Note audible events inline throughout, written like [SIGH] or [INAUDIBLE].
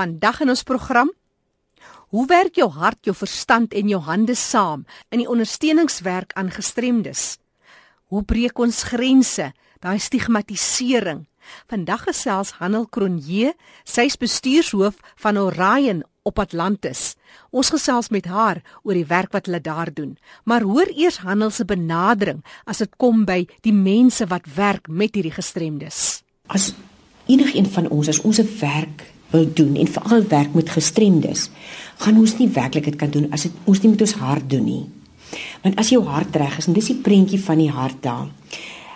Vandag in ons program Hoe werk jou hart, jou verstand en jou hande saam in die ondersteuningswerk aan gestremdes? Hoe breek ons grense, daai stigmatisering? Vandag gesels Hanel Kronje, sy's bestuurshoof van Orion op Atlantis. Ons gesels met haar oor die werk wat hulle daar doen. Maar hoor eers Hanel se benadering as dit kom by die mense wat werk met hierdie gestremdes. As enigiemand van ons as ons 'n werk wil doen en veral werk met gestremdes, gaan ons nie werklik dit kan doen as dit ons nie met ons hart doen nie. Want as jou hart reg is en dis die prentjie van die hart daar.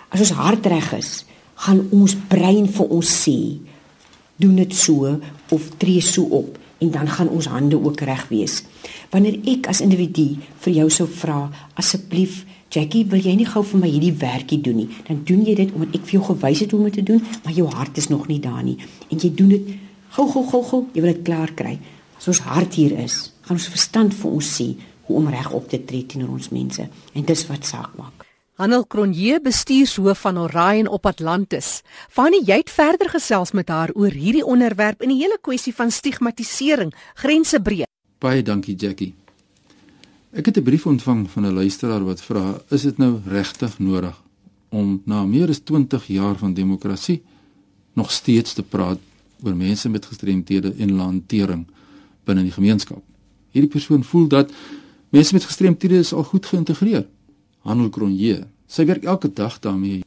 As ons hart reg is, gaan ons brein vir ons sê doen dit so of tree so op en dan gaan ons hande ook reg wees. Wanneer ek as individu vir jou sou vra asseblief Jackie, wil jy nie gou vir my hierdie werkie doen nie? Dan doen jy dit omdat ek vir jou gewys het hoe om dit te doen, maar jou hart is nog nie daar nie. En jy doen dit gou gou gou gou, jy wil dit klaar kry. As ons hart hier is, gaan ons verstand vir ons sê hoe om reg op te tree teenoor ons mense. En dis wat saak maak. Hanel Kronje, bestuurshoof van Orion op Atlantis. Fanny, jy het verder gesels met haar oor hierdie onderwerp en die hele kwessie van stigmatisering, grense breek. Baie dankie, Jackie. Ek het 'n brief ontvang van 'n luisteraar wat vra: "Is dit nou regtig nodig om na meer as 20 jaar van demokrasie nog steeds te praat oor mense met gestremthede en hantering binne die gemeenskap. Hierdie persoon voel dat mense met gestremthede is al goed geïntegreer. Handel Kronje, sy werk elke dag daarmee.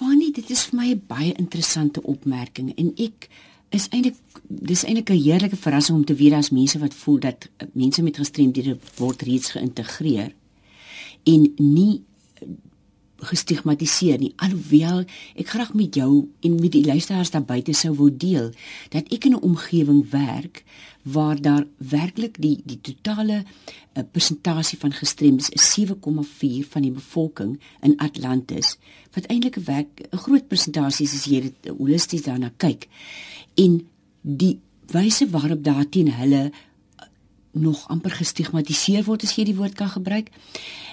Fanny, dit is vir my 'n baie interessante opmerking en ek is eintlik dis eintlik 'n heerlike verrassing om te weet as mense wat voel dat mense met gestremthede word reeds geïntegreer en nie gestigmatiseer nie. Alhoewel ek graag met jou en met die luisteraars daar buite sou wou deel dat ek in 'n omgewing werk waar daar werklik die die totale uh, persentasie van gestremdes is 7,4 van die bevolking in Atlantis wat eintlik 'n werk 'n groot persentasie is as jy dit holisties daarna kyk. En die wyse waarop daarteen hulle nog amper gestigmatiseer word as jy die woord kan gebruik.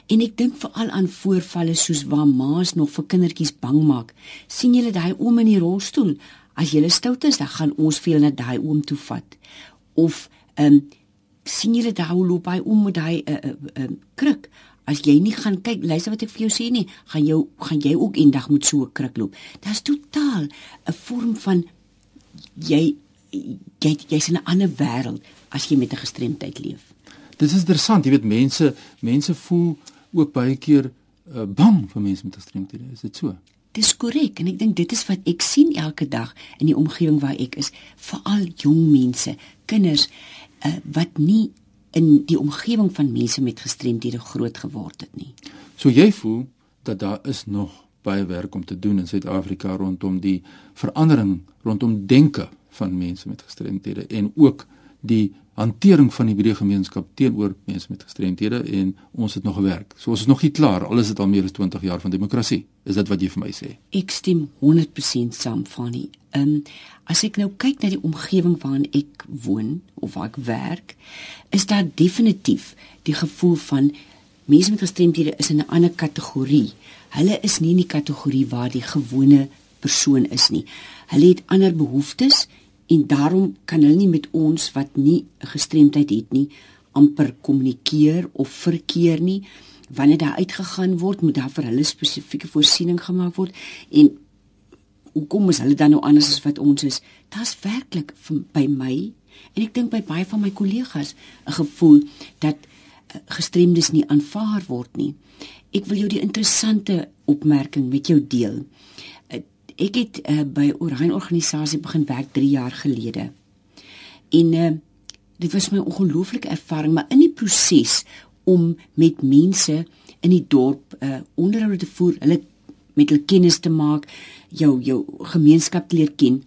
En ek dink veral aan voorvalle soos waar ma's nog vir kindertjies bang maak. sien julle daai oom in die rolstoel? As jy stout is, dan gaan ons veel na daai oom toe vat. Of ehm um, sien julle daai ou loop by oom met daai 'n uh, uh, uh, kruk? As jy nie gaan kyk, luister wat ek vir jou sê nie, gaan jou gaan jy ook eendag met so 'n kruk loop. Dit is totaal 'n vorm van jy jy jy's in 'n ander wêreld as jy met 'n gestremdheid leef. Dit is interessant, jy weet mense mense voel ook baie keer uh, bang vir mense met gestremdhede. Is dit so? Dis korrek en ek dink dit is wat ek sien elke dag in die omgewing waar ek is, veral jong mense, kinders uh, wat nie in die omgewing van mense met gestremdhede groot geword het nie. So jy voel dat daar is nog baie werk om te doen in Suid-Afrika rondom die verandering rondom denke van mense met gestremthede en ook die hantering van die breë gemeenskap teenoor mense met gestremthede en ons het nog gewerk. So ons is nog nie klaar al is dit al meer as 20 jaar van demokrasie. Is dit wat jy vir my sê? Ek stem 100% saam, Fanny. Ehm um, as ek nou kyk na die omgewing waarin ek woon of waar ek werk, is daar definitief die gevoel van mense met gestremthede is in 'n ander kategorie. Hulle is nie in die kategorie waar die gewone persoon is nie. Hulle het ander behoeftes en daarom kan hulle nie met ons wat nie 'n gestremdheid het nie amper kommunikeer of verkeer nie. Wanneer daar uitgegaan word moet daar vir hulle spesifieke voorsiening gemaak word. En hoekom is hulle dan nou anders as wat ons is? Daar's werklik by my en ek dink by baie van my kollegas 'n gevoel dat eh, gestremdes nie aanvaar word nie. Ek wil jou die interessante opmerking met jou deel ek het uh, by Orion organisasie begin werk 3 jaar gelede. En uh, dit was my ongelooflike ervaring, maar in die proses om met mense in die dorp uh, onderhoude te voer, hulle met hulle kennis te maak, jou jou gemeenskap te leer ken,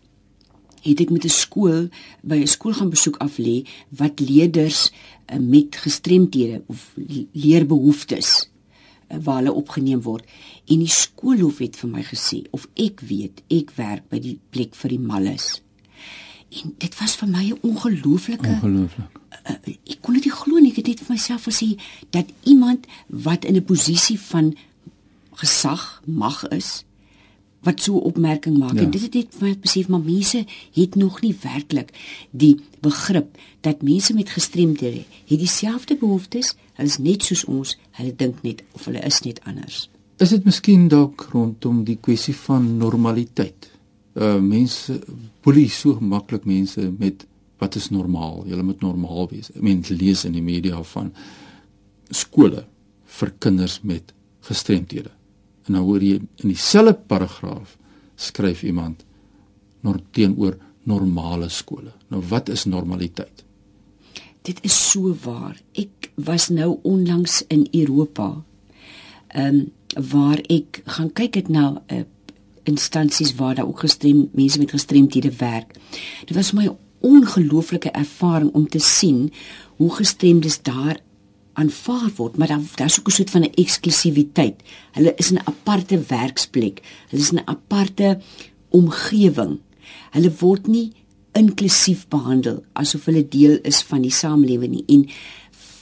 het ek met 'n skool by 'n skool gaan besoek af lê wat leerders uh, met gestremthede of leerbehoeftes waar hulle opgeneem word. En die skoolhof het vir my gesê of ek weet ek werk by die plek vir die malles. En dit was vir my 'n ongelooflike ongelooflik. uh, ek kon dit nie glo nie. Ek het net vir myself gesê dat iemand wat in 'n posisie van gesag mag is wat so opmerking maak Ja. en dit het net vir my besef maar mense het nog nie werklik die begrip dat mense met gestremdhede het dieselfde behoeftes, hulle is net soos ons, hulle dink net of hulle is net anders. Is dit miskien dalk rondom die kwessie van normaliteit? Uh mense boelie so maklik mense met wat is normaal? Julle moet normaal wees. Mense lees in die media van skole vir kinders met gestremthede. En nou hoor jy in dieselfde paragraaf skryf iemand nor teenoor normale skole. Nou wat is normaliteit? Dit is so waar. Ek was nou onlangs in Europa. Ehm um, waar ek gaan kyk het na uh, instansies waar daar ook gestrem mense met gestremdhede werk. Dit was vir my 'n ongelooflike ervaring om te sien hoe gestremdes daar aanvaar word, maar daar daar's ook 'n soort van 'n eksklusiwiteit. Hulle is 'n aparte werksplek. Hulle is 'n aparte omgewing. Hulle word nie inklusief behandel asof hulle deel is van die samelewing nie. En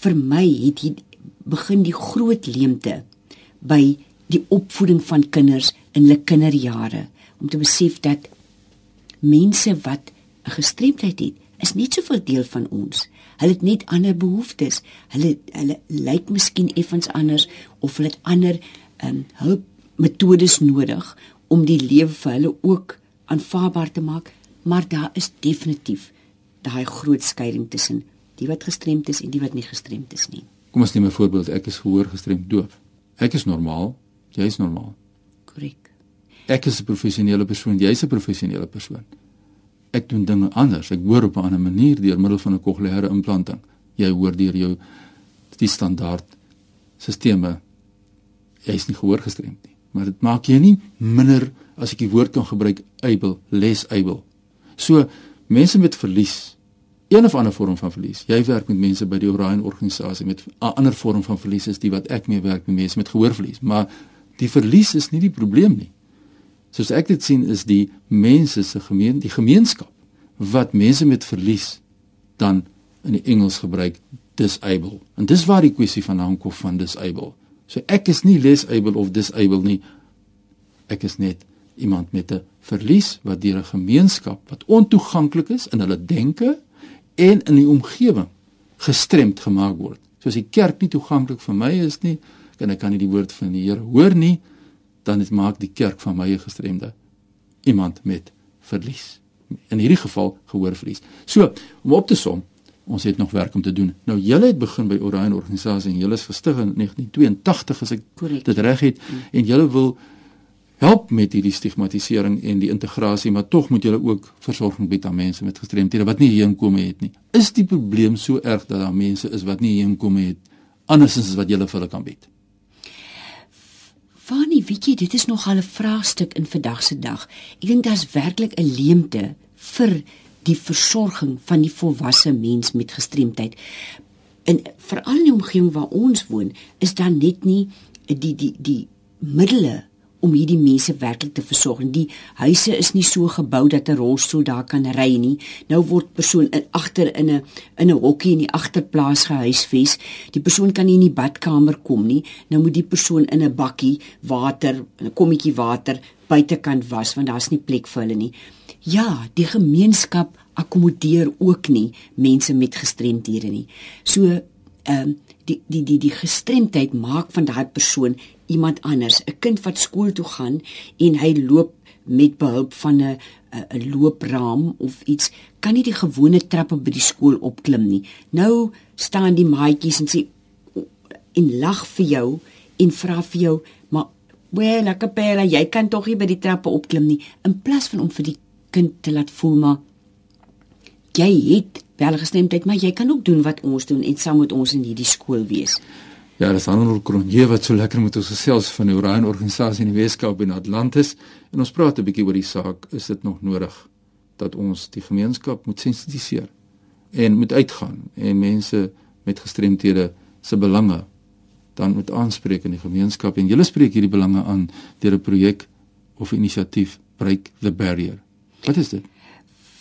vir my het hier begin die groot leemte by die opvoeding van kinders in hulle kinderjare om te besef dat mense wat 'n gestremdheid het, is net soveel deel van ons. Hulle het net ander behoeftes. Hulle hulle lyk miskien effens anders of hulle het ander um, hulpmetodes nodig om die lewe vir hulle ook aanvaarbaar te maak, maar daar is definitief daai groot skeiding tussen die wat gestremd is en die wat nie gestremd is nie. Kom ons neem 'n voorbeeld. Ek is gehoor gestremd doof. Ek is normaal, jy is normaal. Korrek. Ek is 'n professionele persoon, jy's 'n professionele persoon. Ek doen dinge anders. Ek hoor op 'n ander manier deur middel van 'n kokleaire implanting. Jy hoor deur jou die standaard stelsels. Jy's nie gehoor gestremd nie, maar dit maak jou nie minder as ek die woord kan gebruik able, less able. So mense met verlies een of ander vorm van verlies. Jy werk met mense by die Orion organisasie met 'n ander vorm van verlies is die wat ek mee werk met mense met gehoorverlies, maar die verlies is nie die probleem nie. Soos ek dit sien is die mense se gemeen die gemeenskap wat mense met verlies dan in die Engels gebruik disable. En dis waar die kwessie vandaan kom van disable. So ek is nie less able of disable nie. Ek is net iemand met 'n verlies wat deur 'n gemeenskap wat ontoeganklik is in hulle denke en in die omgewing gestremd gemaak word. Soos die kerk nie toeganklik vir my is nie, en ek kan nie die woord van die Here hoor nie, dan dit maak die kerk van my 'n gestremde iemand met verlies. In hierdie geval gehoorverlies. So, om op te som, ons het nog werk om te doen. Nou julle het begin by Orion organisasie en julle is gestig in 1982 as ek Korrek. dit reg het mm. en julle wil help met hierdie stigmatisering en die integrasie, maar tog moet julle ook versorging bied aan mense met gestremthede wat nie heenkome het nie. Is die probleem so erg dat daar mense is wat nie heenkome het andersins as wat julle vir hulle kan bied? Fanie, weet jy, dit is nog al 'n vraagstuk in vandag se dag. Ek dink daar's werklik 'n leemte vir die versorging van die volwasse mens met gestremdheid. En veral in die omgewing waar ons woon, is daar net nie die die die middele om hierdie mense werklik te versorg. En Die huise is nie so gebou dat 'n rolstoel daar kan ry nie. Nou word persoon in agter in 'n in 'n hokkie in die agterplaas gehuisves. Die persoon kan nie in die badkamer kom nie. Nou moet die persoon in 'n bakkie water, 'n kommetjie water buitekant was want daar's nie plek vir hulle nie. Ja, die gemeenskap akkommodeer ook nie mense met gestremdhede nie. So ehm um, die die die die gestremdheid maak van daai persoon iemand anders. 'n Kind wat skool toe gaan en hy loop met behulp van 'n 'n loopraam of iets, kan nie die gewone trappe by die skool opklim nie. Nou staan die maatjies en sê en lag vir jou en vra vir jou, maar wel, Capella, jy kan tog nie by die trappe opklim nie, in plaas van om vir die kind te laat voel maar jy het wel gestremdheid, maar jy kan ook doen wat ons doen en saam met ons in hierdie skool wees. Ja, dis Arnold Cronje wat so lekker met ons gesels van die Orion organisasie in die Weskaap en Atlantis en ons praat 'n bietjie oor die saak, is dit nog nodig dat ons die gemeenskap moet sensitiseer en moet uitgaan en mense met gestremthede se belange dan moet aanspreek in die gemeenskap en julle spreek hierdie belange aan deur 'n projek of inisiatief Break the Barrier. Wat is dit?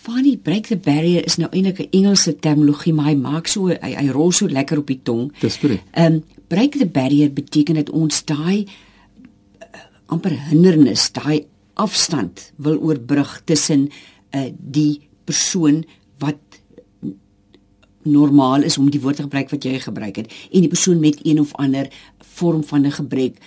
Funny break the barrier is nou eintlik 'n Engelse terminologie, maar hy maak so hy, hy rol so lekker op die tong. Dis korrek. Ehm um, break the barrier beteken dat ons daai uh, amper hindernis, daai afstand wil oorbrug tussen uh die persoon wat normaal is om die woord te gebruik wat jy gebruik het en die persoon met een of ander vorm van 'n gebrek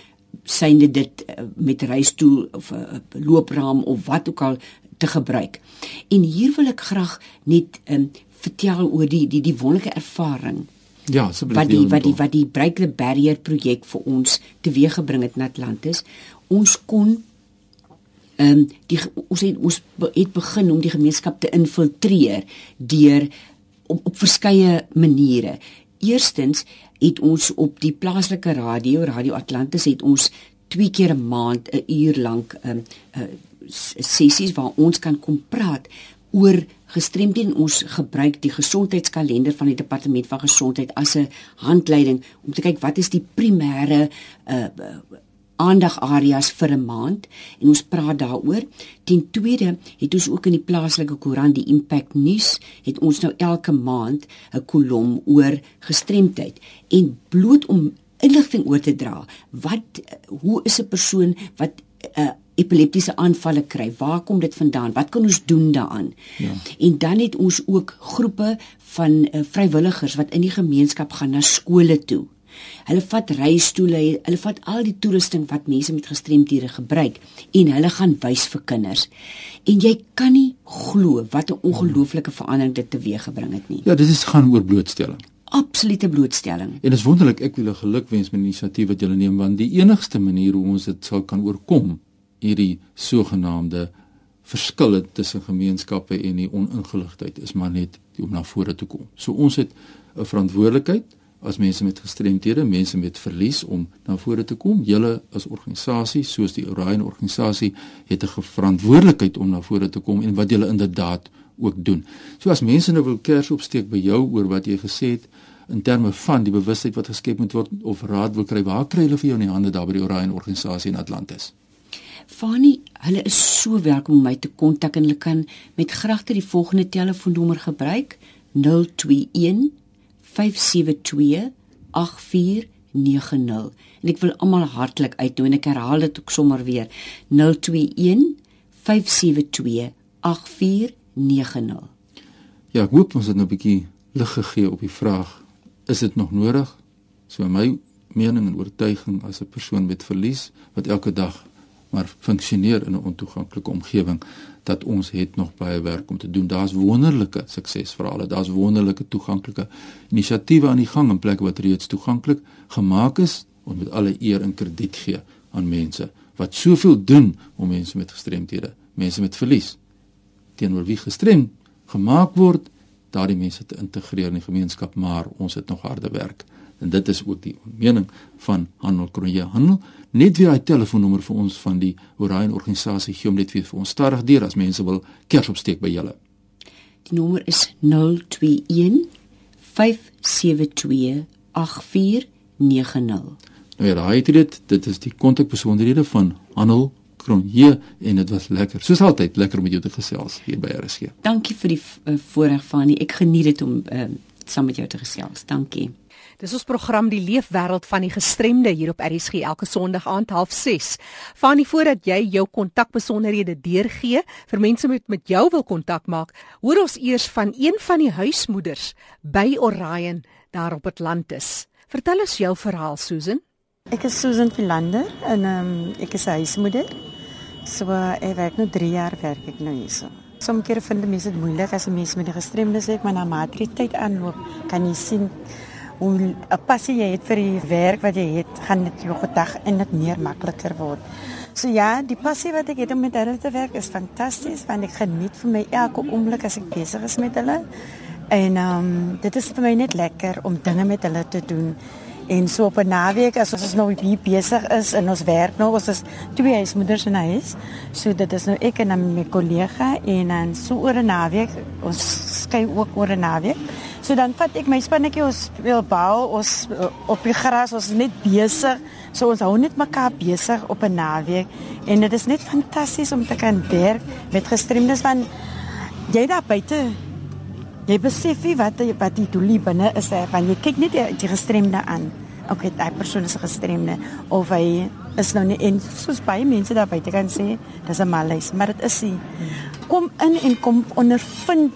synde dit uh, met reistool of 'n uh, loopraam of wat ook al te gebruik. En hier wil ek graag net um, vertel oor die die die wonderlike ervaring. Ja, asseblief. Wat die wat die wat die Break the Barrier projek vir ons teweeggebring het in Atlantis. Ons kon ehm um, die ons het ons het begin om die gemeenskap te infiltreer deur op op verskeie maniere. Eerstens het ons op die plaaslike radio, Radio Atlantis het ons twee keer 'n maand 'n uur lank ehm um, uh, sessies waar ons kan kom praat oor gestremdheid en ons gebruik die gesondheidskalender van die departement van gesondheid as 'n handleiding om te kyk wat is die primêre uh aandagareas vir 'n maand en ons praat daaroor. Ten tweede het ons ook in die plaaslike koerant die Impact nuus het ons nou elke maand 'n kolom oor gestremdheid en bloot om inligting oor te dra. Wat hoe is 'n persoon wat uh, epileptiese aanvalle kry. Waar kom dit vandaan? Wat kan ons doen daaraan? Ja. En dan het ons ook groepe van uh, vrywilligers wat in die gemeenskap gaan na skole toe. Hulle vat reistoele, hulle vat al die toerusting wat mense met gestremdhede gebruik en hulle gaan wys vir kinders. En jy kan nie glo wat 'n ongelooflike verandering dit teweeggebring het nie. Ja, dit is gaan oor blootstelling. Absolute blootstelling. En dit is wonderlik, ek wil gelukwens met die inisiatief wat julle neem want die enigste manier hoe ons dit sal kan oorkom hierdie sogenaamde verskille tussen gemeenskappe en die oningeligtheid is maar net om na vore te kom. So ons het 'n verantwoordelikheid as mense met gestremthede, mense met verlies om na vore te kom. Julle as organisasie, soos die Orion organisasie, het 'n verantwoordelikheid om na vore te kom en wat julle inderdaad ook doen. So as mense nou wil kers opsteek by jou oor wat jy gesê het in terme van die bewustheid wat geskep moet word of raad wil kry, waar kry hulle vir jou in die hande daar by die Orion organisasie in Atlantis? Fani, hulle is so welkom om my te kontak en hulle kan met graagte die volgende telefoonnommer gebruik: 021 572 8490. En ek wil almal hartlik uitnooi en ek herhaal dit ook sommer weer: 021 572 8490. Ja, ek hoop ons het nou 'n bietjie lig gegee op die vraag: Is dit nog nodig? So my mening en oortuiging as 'n persoon met verlies wat elke dag maar funksioneer in 'n ontoeganklike omgewing dat ons het nog baie werk om te doen. Daar's wonderlike suksesverhale, daar's wonderlike toeganklike inisiatiewe aan die gang in plekke wat reeds toeganklik gemaak is om met alle eer en krediet gee aan mense wat soveel doen om mense met gestremthede, mense met verlies teenoor wie gestremd gemaak word, daardie mense te integreer in die gemeenskap, maar ons het nog harde werk. En dit is ook die mening van Handel Kronje Handel net weer daai telefoonnommer vir ons van die Orion organisasie gee om net weer vir ons stadig deur as mense wil kers opsteek by julle. Die nommer is 021 572 8490. Nou ja, daai het dit, dit is die kontakbesonderhede van Anel Kronje en dit was lekker. Soos altyd lekker om met jou te gesels hier by RSG. Dankie vir die uh, voorreg van die ek geniet dit om uh, saam met jou te gesels. Dankie. Dis ons program Die Leefwêreld van die Gestremde hier op RSG elke Sondag aand 06:30. Van die voordat jy jou kontakbesonderhede deurgee vir mense wat met jou wil kontak maak, hoor ons eers van een van die huismoeders by Orion daar op Atlantis. Vertel ons jou verhaal, Susan. Ek is Susan Philander en um, ek is 'n huismoeder. So ek werk nou 3 jaar werk ek nou hierso. Sommige kere vind mense dit moeilik as 'n mens met 'n gestremdheid het, maar na mate tyd aanloop, kan jy sien hoe 'n passie jy het vir die werk wat jy het, gaan dit jou gedag en dit meer makliker word. So ja, die passie wat ek het om met hulle te werk is fantasties want ek geniet vir my elke oomblik as ek besig is met hulle. En ehm um, dit is vir my net lekker om dinge met hulle te doen. En so op 'n naweek as ons nou hier besig is en ons werk nou, ons is twee huismoeders in huis. So dit is nou ek en dan my kollega en dan so oor 'n naweek, ons skei ook oor 'n naweek. So dan vat ek my spannetjie ons speel bal, ons uh, op die gras, ons is net besig. So ons hou net mekaar besig op 'n naweek en dit is net fantasties om te kan werk met gestremdes van jy daar buite. Jy besef nie wat wat die doel binne is, want jy kyk net die, die gestremde aan. Okay, daai persoon is 'n gestremde of hy is nou nie en soos baie mense daar buite kan sê, dis 'n malhuis, maar dit is nie. Kom in en kom ondervind.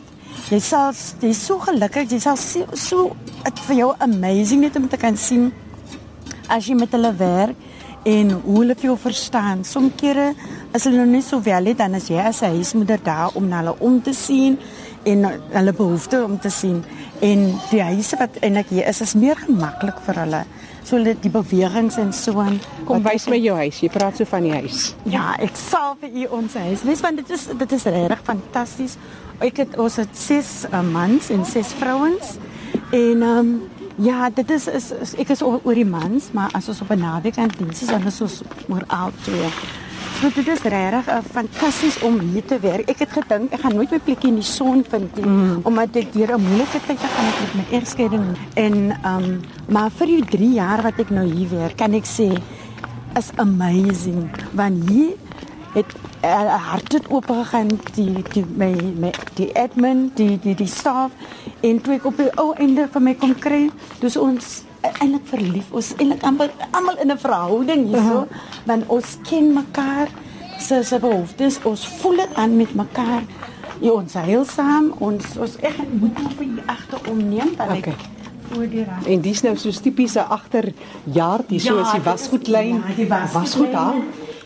Jy sal jy's so gelukkig, jy sal so, so dit vir jou amazing net om te kan sien as jy met hulle werk en hoe hulle jou verstaan. Sommige kere as hulle nog nie so wel het dan as jy as 'n huismoeder daar om na hulle om te sien en hulle behoeftes om te sien en die huise wat eintlik hier is is meer gemaklik vir hulle. So hulle die bewegings en so aan. Kom wys my jou huis. Jy praat so van die huis. Ja, ek sal vir u ons huis. Weet want dit is dit is regtig fantasties. Ek het ons het ses uh, mans en ses vrouens. En ehm um, ja, dit is, is, is ek is oor, oor die mans, maar as ons op 'n naweek aan diens is, dan is ons oor al twee. So dit is regtig uh, fantasties om hier te werk. Ek het gedink ek gaan nooit my plekkie in die son vind nie, mm. omdat ek deur 'n moeilike tyd gegaan het met my egskeiding en um, maar vir die 3 jaar wat ek nou hier werk, kan ek sê is amazing want hier het uh, hart het oop gegaan die die my my die admin die die die staf en toe ek op die ou einde van my kom kry dis ons eintlik verlief ons eintlik amper almal in 'n verhouding hierso uh -huh. want ons ken mekaar se se behoeftes ons voel dit aan met mekaar ja, ons heel saam ons ons ek moet op hier agter omneem dat ek Okay. voor die raam En dis nou soos tipiese agterjaard hier so is die dit is- wasgoedlyn. Ja, die wasgoed wasgoed daar.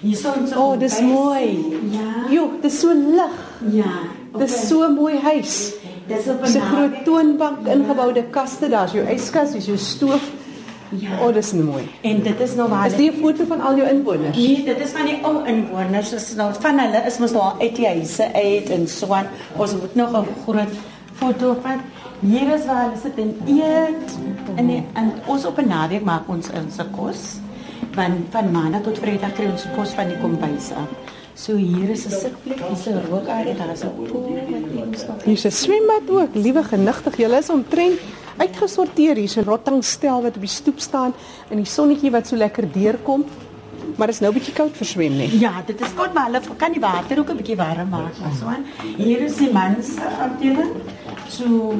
Hier is ons. Oh, dis mooi. Ja. Jo, dis so lig. Ja. Dis so mooi huis. Dis op 'n groot toonbank, ingeboude kaste, daar's jou yskas, dis jou stoof. Ja. Oh, dis mooi. En dit is nou waar. Is dit 'n foto van al jou inwoners? Nee, dit is van die ou inwoners. Dis nou van hulle is mos nou al uit die huise uit en so aan. Ons moet nog 'n groot foto van hier is waar hulle sit en eet. En, en ons op 'n naweek maak ons ons kos. Van van maandag tot vrydag kry ons kos van die kombuis af. So hier is 'n sitplek, hier is 'n rookarea, daar is 'n pool wat nog Hier's 'n swembad ook, liewe genigtig. Julle is omtrent uitgesorteer. Hier's 'n rottingstel wat op die stoep staan en die sonnetjie wat so lekker deurkom. Maar dit is nou 'n bietjie koud vir swem, nee. Ja, dit is goed, maar hulle kan die water ook 'n bietjie warm maak. So. Hier is die mans afdeling. So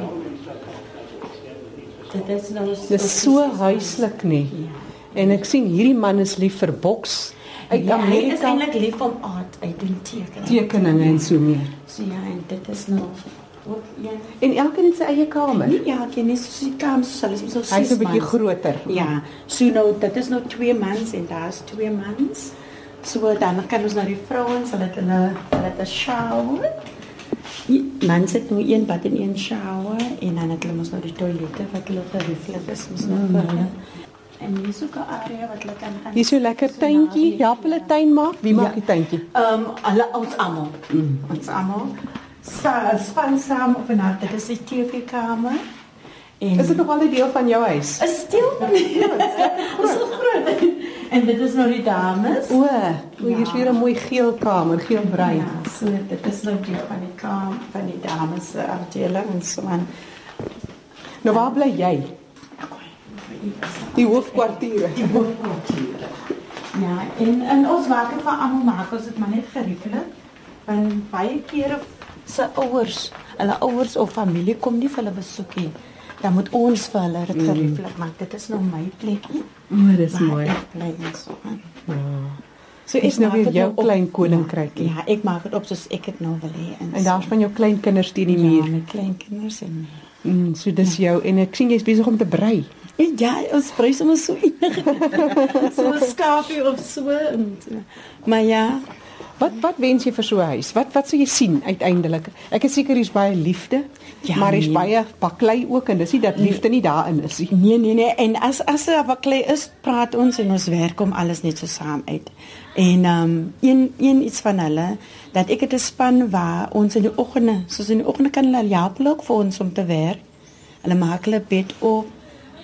dit is nou Dis so huislik, nee. En ek sien hierdie man is lief vir boks uit Ja, hy is Amerika. eintlik lief om aard uit te teken. Tekeninge en so meer. So ja, en dit is nou ook een. En elkeen het sy eie kamer. Nie ja, ken nie soos die kamers soos hulle is so Hy's 'n ses bietjie groter. Ja, so nou dit is nou twee mans en daar's twee mans. So dan kan ons na die vrouens, hulle het hulle hulle het 'n shower. Die mans het nou een bad en een shower en dan het hulle mos nou die toilette wat hulle gerieflik is, mos nou vir hulle. En hier is ook 'n area wat hulle kan gaan. Hier is so lekker tuintjie. Help hulle tuin maak. Wie maak die tuintjie? Ehm um, alle ons almal. Mm. Ons almal. Sa span saam op 'n hart. Dit is die TV-kamer. En Is dit nog al 'n deel van jou huis? is stil van die Dis so groot. En dit is nou die dames. O, o hier's weer 'n mooi geel kamer, geelbruin. Ja, so dit is nou deel van die kamer van die dames se afdeling en so aan. Nou waar bly jy? Die hoofkwartiere. Die hoofkwartier. Ja, en en ons vir almal maak ons dit maar net gerieflik. Want baie kere se ouers, hulle ouers of familie kom nie vir hulle besoek nie. Dan moet ons vir hulle dit gerieflik maak. Dit is nou my plekkie. O, dis waar Ek bly en so aan. So is nou weer jou op- klein koninkrykie. Ja, ek maak dit op soos ek dit nou wil hê. En daar's van jou klein kinders teen die ja, muur. my kleinkinders en Mm, so dis jou en ek sien jy's besig om te brei. En ja, ons brei sommer so enige. [LAUGHS] so 'n skaapie of so. En, maar ja, Wat wat wens jy vir so 'n huis? Wat wat sou jy sien uiteindelik? Ek is seker hier's baie liefde, Ja, maar hier's nee. baie baklei ook en dis nie dat liefde nie daarin is nie. Nee nee nee en as as 'n baklei is, praat ons en ons werk om alles net so saam uit. En ehm um, een een iets van hulle dat ek het 'n span waar ons in die oggende, soos in die oggende kan hulle help ook vir ons om te werk. Hulle maak hulle bed op.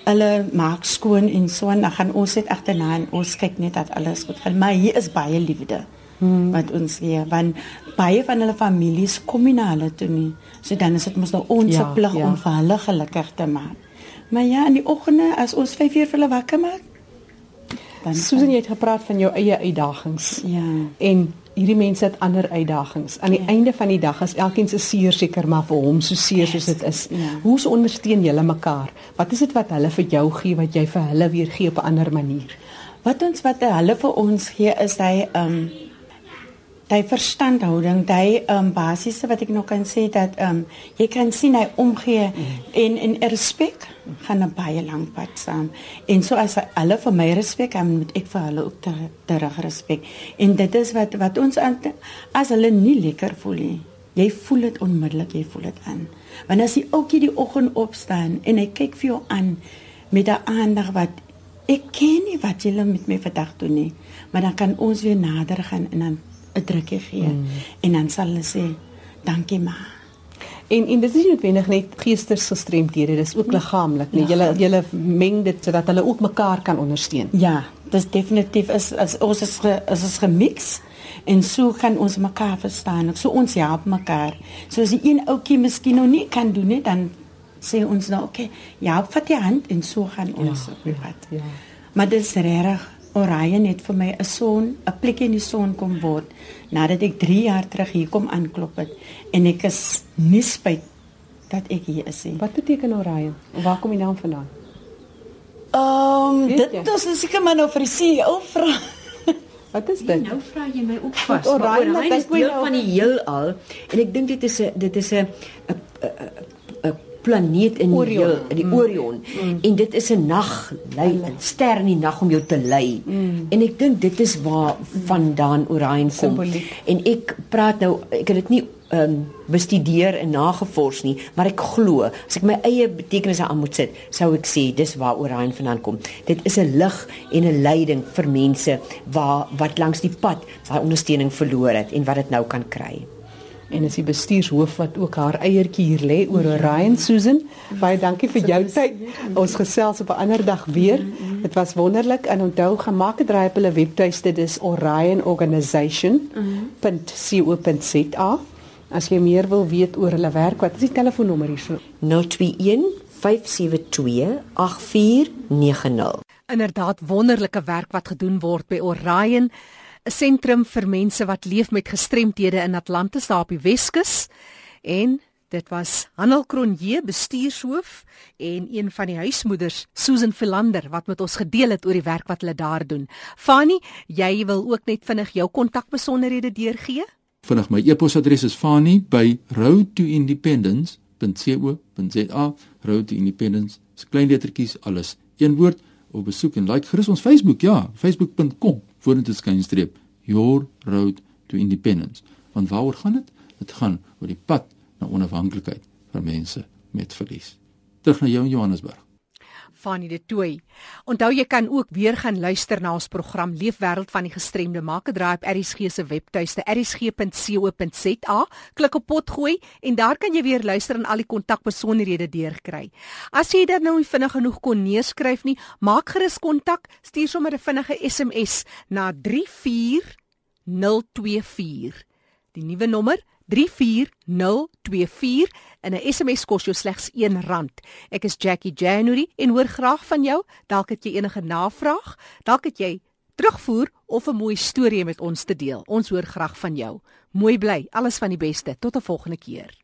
Hulle maak skoon en so en dan gaan ons net agterna en ons kyk net dat alles goed gaan. Maar hier is baie liefde. Hmm. wat ons hier want baie van hulle families kom nie na hulle toe nie. So dan is dit mos nou ons Ja, plig ja. om vir hulle gelukkig te maak. Maar ja, in die oggende as ons 5 uur vir hulle wakker maak, dan Susan jy het gepraat van jou eie uitdagings. Ja. En hierdie mense het ander uitdagings. Aan die Ja. einde van die dag is elkeen se seer seker maar vir hom so seer soos dit is. Ja. Hoe se ondersteun julle mekaar? Wat is dit wat hulle vir jou gee wat jy vir hulle weer gee op 'n ander manier? Wat ons wat hulle vir ons gee is hy ehm um, hy verstandhouding, hy ehm um, basiese wat ek nog kan sê dat ehm um, jy kan sien hy omgee mm. en en respek gaan 'n baie lank pad saam. En so as hulle vir my respek, dan moet ek vir hulle ook terug ter respek. En dit is wat wat ons as hulle nie lekker voel nie. Jy voel dit onmiddellik, jy voel dit aan. Want as die ouetjie die oggend opstaan en hy kyk vir jou aan met 'n aandag wat ek ken nie wat jy met my vandag doen nie, maar dan kan ons weer nader gaan en dan 'n drukkie gee mm. en dan sal hulle sê dankie ma. En en dit is nie noodwendig net geestesgestremdhede, dis ook nee. liggaamlik, nee. Julle julle meng dit sodat hulle ook mekaar kan ondersteun. Ja, dis definitief is as ons is ge, is ons gemix en so kan ons mekaar verstaan. So ons help mekaar. So as die een ouetjie miskien nog nie kan doen nie, dan sê ons nou oké, okay, ja, vat jy hand en so gaan ons ja, op die pad. Ja. Maar dit is regtig Orion het vir my 'n son, 'n plekjie in die son kom word nadat ek 3 jaar terug hier kom aanklop het en ek is nie spyt dat ek hier is nie. Wat beteken Orion? Waar kom die naam vandaan? Ehm um, dit is seker maar nou vir die CEO vra. Wat is dit? Nou vra jy my ook vas. Orion, Orion is deel nou... van die heelal en ek dink dit is 'n dit is 'n 'n planeet in die heel, in die mm. Orion mm. en dit is 'n nag lei 'n ster in die nag om jou te lei mm. en ek dink dit is waar vandaan Orion kom Symboliek. en ek praat nou ek het dit nie um, bestudeer en nagevors nie maar ek glo as ek my eie betekenisse aan moet sit sou ek sê dis waar Orion vandaan kom dit is 'n lig en 'n leiding vir mense waar wat langs die pad daai ondersteuning verloor het en wat dit nou kan kry en is die bestuurshoof wat ook haar eiertjie hier lê oor Ryan Susan. Baie dankie vir jou tyd. Ons gesels op 'n ander dag weer. Dit was wonderlik en onthou gemaak het draai op hulle webtuiste dis orionorganization.co.za. As jy meer wil weet oor hulle werk, wat is die telefoonnommer hierso? 021 572 8490. Inderdaad wonderlike werk wat gedoen word by Orion. 'n sentrum vir mense wat leef met gestremthede in Atlantis daar op die Weskus en dit was Hanel Kronje bestuurshoof en een van die huismoeders Susan Philander wat met ons gedeel het oor die werk wat hulle daar doen. Fani, jy wil ook net vinnig jou kontakbesonderhede deurgee? Vinnig my e-posadres is fani@roadtoindependence.co.za. Road to Independence, klein lettertjies, alles een woord. Op besoek en like gerus ons Facebook, ja, facebook.com vorentoe skynstreep your road to independence. Want waaroor gaan dit? Dit gaan oor die pad na onafhanklikheid vir mense met verlies. Terug na jou in Johannesburg. Fanny de Tooi. Onthou jy kan ook weer gaan luister na ons program Leefwêreld van die gestremde. Maak 'n draai op ERSG se webtuiste ersg.co.za. Klik op potgooi en daar kan jy weer luister en al die kontakbesonderhede deurkry. As jy dit nou nie vinnig genoeg kon neerskryf nie, maak gerus kontak, stuur sommer 'n vinnige SMS na 34024. Die nuwe nommer 34024 en 'n SMS kos jou slegs R1. Ek is Jackie January en hoor graag van jou. Dalk het jy enige navraag, dalk het jy terugvoer of 'n mooi storie met ons te deel. Ons hoor graag van jou. Mooi bly. Alles van die beste. Tot 'n volgende keer.